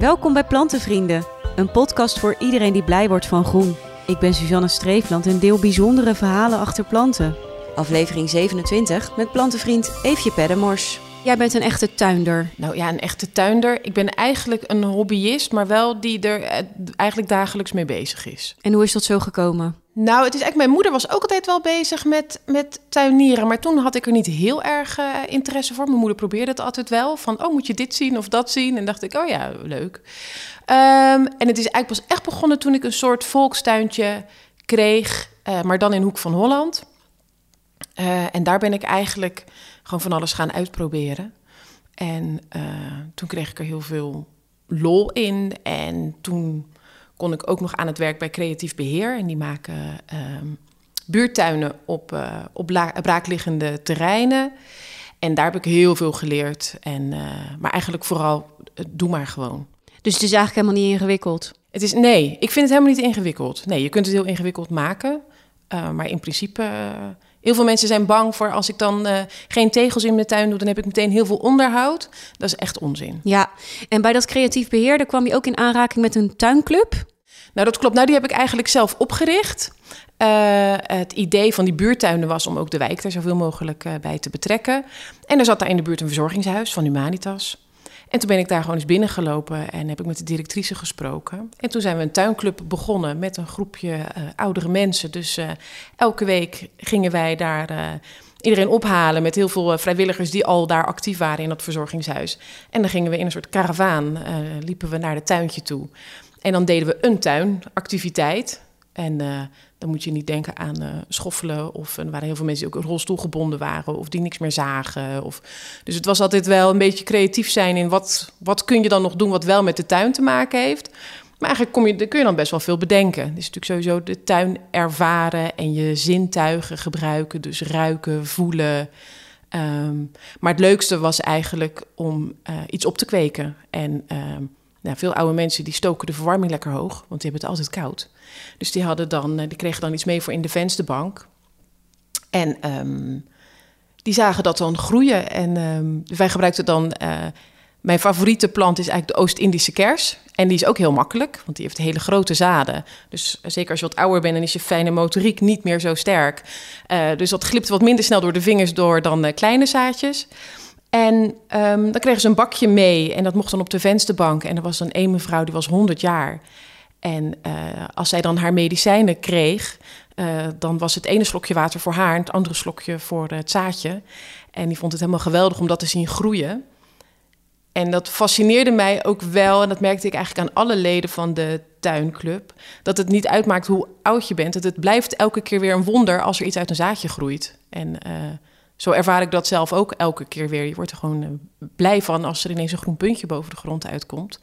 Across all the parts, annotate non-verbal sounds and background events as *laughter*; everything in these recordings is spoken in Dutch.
Welkom bij Plantenvrienden, een podcast voor iedereen die blij wordt van groen. Ik ben Suzanne Streefland en deel bijzondere verhalen achter planten. Aflevering 27 met plantenvriend Eefje Peddemors. Jij bent een echte tuinder. Nou ja, een echte tuinder. Ik ben eigenlijk een hobbyist, maar wel die er eh, eigenlijk dagelijks mee bezig is. En hoe is dat zo gekomen? Nou, het is eigenlijk, mijn moeder was ook altijd wel bezig met, met tuinieren. Maar toen had ik er niet heel erg eh, interesse voor. Mijn moeder probeerde het altijd wel. Van, oh, moet je dit zien of dat zien? En dacht ik, oh ja, leuk. Ehm, en het is eigenlijk pas echt begonnen toen ik een soort volkstuintje kreeg. eh, maar dan in Hoek van Holland. Eh, en daar ben ik eigenlijk gewoon van alles gaan uitproberen. En toen kreeg ik er heel veel lol in. En toen kon ik ook nog aan het werk bij Creatief Beheer. En die maken ehm, buurtuinen op, eh, op braakliggende terreinen. En daar heb ik heel veel geleerd. En, eh, maar eigenlijk vooral, eh, doe maar gewoon. Dus het is eigenlijk helemaal niet ingewikkeld. Het is, nee, ik vind het helemaal niet ingewikkeld. Nee, je kunt het heel ingewikkeld maken. maar in principe, heel veel mensen zijn bang voor als ik dan eh, geen tegels in mijn tuin doe, dan heb ik meteen heel veel onderhoud. Dat is echt onzin. Ja, en bij dat creatief beheer daar kwam je ook in aanraking met een tuinclub. Nou, dat klopt. Nou, die heb ik eigenlijk zelf opgericht. Eh, het idee van die buurtuinen was om ook de wijk er zoveel mogelijk eh, bij te betrekken. En er zat daar in de buurt een verzorgingshuis van Humanitas. En toen ben ik daar gewoon eens binnengelopen en heb ik met de directrice gesproken. En toen zijn we een tuinclub begonnen met een groepje eh, oudere mensen. Dus eh, elke week gingen wij daar eh, iedereen ophalen met heel veel vrijwilligers die al daar actief waren in dat verzorgingshuis. En dan gingen we in een soort karavaan, liepen we naar het tuintje toe. En dan deden we een tuinactiviteit. En eh, dan moet je niet denken aan eh, schoffelen. Of er waren heel veel mensen die ook in rolstoel gebonden waren. Of die niks meer zagen. Of... Dus het was altijd wel een beetje creatief zijn in wat, wat kun je dan nog doen wat wel met de tuin te maken heeft. Maar eigenlijk kom je, daar kun je dan best wel veel bedenken. Het is natuurlijk sowieso de tuin ervaren en je zintuigen gebruiken. Dus ruiken, voelen. Ehm, maar het leukste was eigenlijk om eh, iets op te kweken. En ehm, nou, veel oude mensen die stoken de verwarming lekker hoog, want die hebben het altijd koud. Dus die, hadden dan, eh, die kregen dan iets mee voor in de vensterbank. En ehm, die zagen dat dan groeien. En ehm, wij gebruikten dan. eh, mijn favoriete plant is eigenlijk de Oost-Indische kers. En die is ook heel makkelijk, want die heeft hele grote zaden. Dus eh, zeker als je wat ouder bent, dan is je fijne motoriek niet meer zo sterk. Dus dat glipt wat minder snel door de vingers door dan kleine zaadjes. En ehm, dan kregen ze een bakje mee en dat mocht dan op de vensterbank. En er was dan één mevrouw, die was 100 jaar. En eh, als zij dan haar medicijnen kreeg, eh, dan was het ene slokje water voor haar en het andere slokje voor het zaadje. En die vond het helemaal geweldig om dat te zien groeien. En dat fascineerde mij ook wel, en dat merkte ik eigenlijk aan alle leden van de tuinclub, dat het niet uitmaakt hoe oud je bent. Dat het blijft elke keer weer een wonder als er iets uit een zaadje groeit. En eh, zo ervaar ik dat zelf ook elke keer weer. Je wordt er gewoon eh, blij van als er ineens een groen puntje boven de grond uitkomt.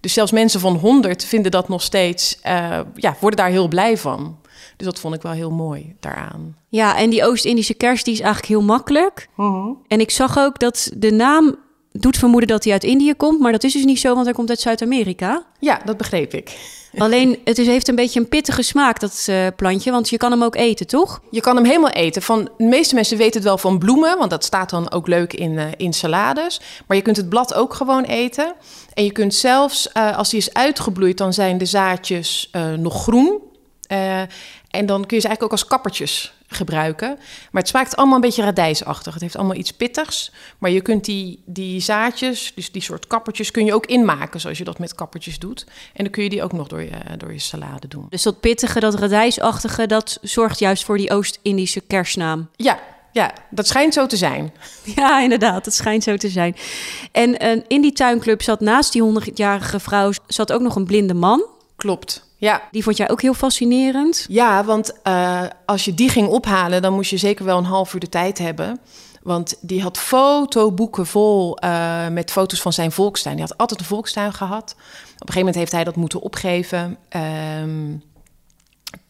Dus zelfs mensen van 100 vinden dat nog steeds, eh, ja, worden daar heel blij van. Dus dat vond ik wel heel mooi daaraan. Ja, en die Oost-Indische kers die is eigenlijk heel makkelijk. En ik zag ook dat de naam doet vermoeden dat hij uit Indië komt, maar dat is dus niet zo, want hij komt uit Zuid-Amerika. Ja, dat begreep ik. Alleen het is, heeft een beetje een pittige smaak, dat eh, plantje, want je kan hem ook eten, toch? Je kan hem helemaal eten. Van, de meeste mensen weten het wel van bloemen, want dat staat dan ook leuk in, eh, in salades. Maar je kunt het blad ook gewoon eten. En je kunt zelfs, eh, als die is uitgebloeid, dan zijn de zaadjes nog groen. En dan kun je ze eigenlijk ook als kappertjes gebruiken. Maar het smaakt allemaal een beetje radijsachtig. Het heeft allemaal iets pittigs. Maar je kunt die, die zaadjes, dus die soort kappertjes, kun je ook inmaken zoals je dat met kappertjes doet. En dan kun je die ook nog door je, door je salade doen. Dus dat pittige, dat radijsachtige, dat zorgt juist voor die Oost-Indische kersnaam. Ja, ja, dat schijnt zo te zijn. *laughs* Ja, inderdaad, het schijnt zo te zijn. En eh, in die tuinclub zat naast die 100-jarige vrouw zat ook nog een blinde man. Klopt. Ja, Die vond jij ook heel fascinerend. Ja, want eh, als je die ging ophalen, dan moest je zeker wel een half uur de tijd hebben. Want die had fotoboeken vol eh, met foto's van zijn volkstuin. Die had altijd een volkstuin gehad. Op een gegeven moment heeft hij dat moeten opgeven. Ehm,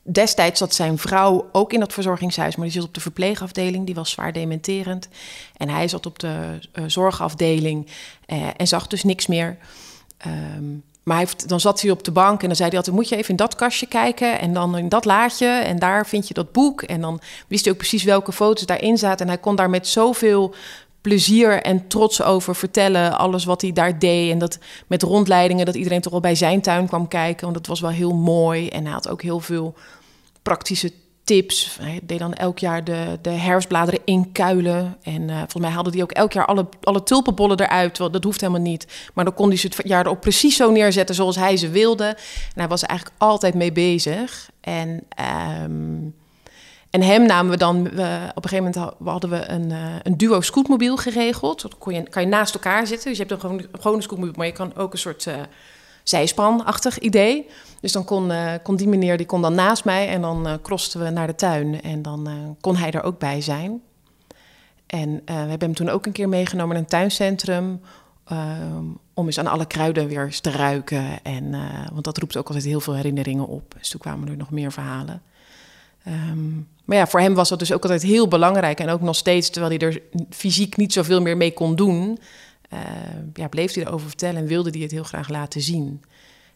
destijds zat zijn vrouw ook in dat verzorgingshuis, maar die zat op de verpleegafdeling. Die was zwaar dementerend. En hij zat op de eh, zorgafdeling en zag dus niks meer. Ehm, maar hij heeft, dan zat hij op de bank en dan zei hij altijd... moet je even in dat kastje kijken en dan in dat laadje... en daar vind je dat boek. En dan wist hij ook precies welke foto's daarin zaten. En hij kon daar met zoveel plezier en trots over vertellen. Alles wat hij daar deed. En dat met rondleidingen, dat iedereen toch wel bij zijn tuin kwam kijken. Want dat was wel heel mooi. En hij had ook heel veel praktische tips. Deed dan elk jaar de, de herfstbladeren inkuilen. En uh, volgens mij haalde hij ook elk jaar alle, alle tulpenbollen eruit. Want dat hoeft helemaal niet. Maar dan kon hij ze het jaar erop precies zo neerzetten zoals hij ze wilde. En hij was eigenlijk altijd mee bezig. En, um, en hem namen we dan... Op een gegeven moment hadden we een, uh, een duo scootmobiel geregeld. Dat kon je, kan je naast elkaar zitten. Dus je hebt dan gewoon, gewoon een scootmobiel, maar je kan ook een soort... Uh, zijspanachtig idee. Dus dan kon, uh, kon die meneer die kon dan naast mij en dan uh, we naar de tuin en dan uh, kon hij er ook bij zijn. En we hebben hem toen ook een keer meegenomen naar een tuincentrum ehm, om eens aan alle kruiden weer te ruiken. En, want dat roept ook altijd heel veel herinneringen op. Dus toen kwamen er nog meer verhalen. Um, maar ja, voor hem was dat dus ook altijd heel belangrijk. En ook nog steeds, terwijl hij er fysiek niet zoveel meer mee kon doen, uh, ja, bleef hij erover vertellen en wilde hij het heel graag laten zien.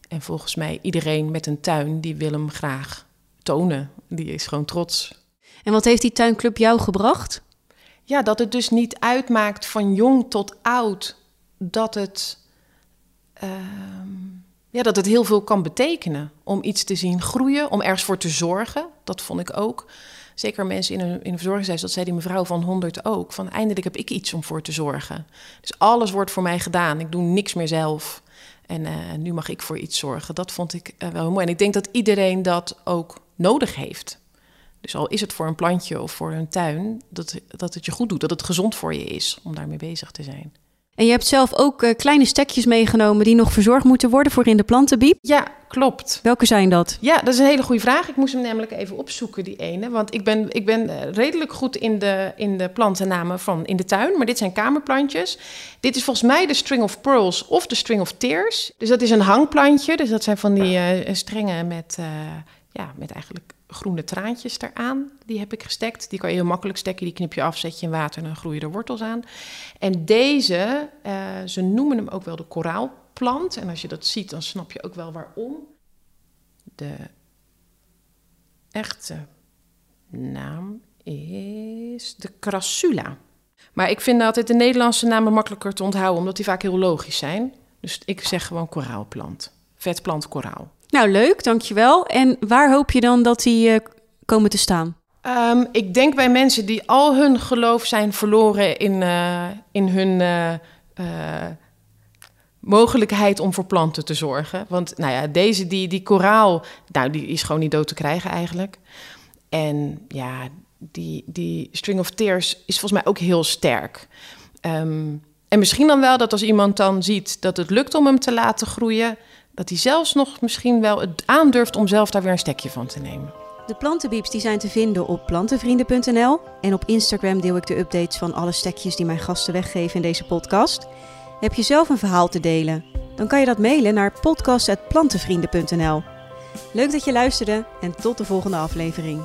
En volgens mij iedereen met een tuin, die wil hem graag tonen. Die is gewoon trots. En wat heeft die tuinclub jou gebracht? Ja, dat het dus niet uitmaakt van jong tot oud. Dat het, uh, ja, dat het heel veel kan betekenen om iets te zien groeien, om ergens voor te zorgen. Dat vond ik ook. Zeker mensen in een, in verzorgingshuis, dat zei die mevrouw van 100 ook. Van eindelijk heb ik iets om voor te zorgen. Dus alles wordt voor mij gedaan. Ik doe niks meer zelf. En uh, nu mag ik voor iets zorgen. Dat vond ik uh, wel mooi. En ik denk dat iedereen dat ook nodig heeft. Dus al is het voor een plantje of voor een tuin, dat, dat het je goed doet. Dat het gezond voor je is om daarmee bezig te zijn. En je hebt zelf ook uh, kleine stekjes meegenomen die nog verzorgd moeten worden voor in de plantenbiep. Ja, klopt. Welke zijn dat? Ja, dat is een hele goede vraag. Ik moest hem namelijk even opzoeken, die ene. Want ik ben, ik ben redelijk goed in de, in de plantennamen van in de tuin. Maar dit zijn kamerplantjes. Dit is volgens mij de String of Pearls of de String of Tears. Dus dat is een hangplantje. Dus dat zijn van die uh, strengen met, uh, ja, met eigenlijk groene traantjes eraan. Die heb ik gestekt. Die kan je heel makkelijk stekken. Die knip je af, zet je in water en dan groeien er wortels aan. En deze, uh, ze noemen hem ook wel de koraalplant. En als je dat ziet, dan snap je ook wel waarom. De echte naam is de crassula. Maar ik vind altijd de Nederlandse namen makkelijker te onthouden, omdat die vaak heel logisch zijn. Dus ik zeg gewoon koraalplant. Vetplant koraal. Nou, leuk, dankjewel. En waar hoop je dan dat die uh, komen te staan? Um, ik denk bij mensen die al hun geloof zijn verloren in, uh, in hun uh, mogelijkheid om voor planten te zorgen. Want nou ja, deze, die, die koraal, nou, die is gewoon niet dood te krijgen eigenlijk. En ja, die, die String of Tears is volgens mij ook heel sterk. Um, en misschien dan wel dat als iemand dan ziet dat het lukt om hem te laten groeien, dat hij zelfs nog misschien wel het aandurft om zelf daar weer een stekje van te nemen. De plantenbieps die zijn te vinden op plantenvrienden.nl en op Instagram deel ik de updates van alle stekjes die mijn gasten weggeven in deze podcast. Heb je zelf een verhaal te delen? Dan kan je dat mailen naar podcast.plantenvrienden.nl. Leuk dat je luisterde en tot de volgende aflevering.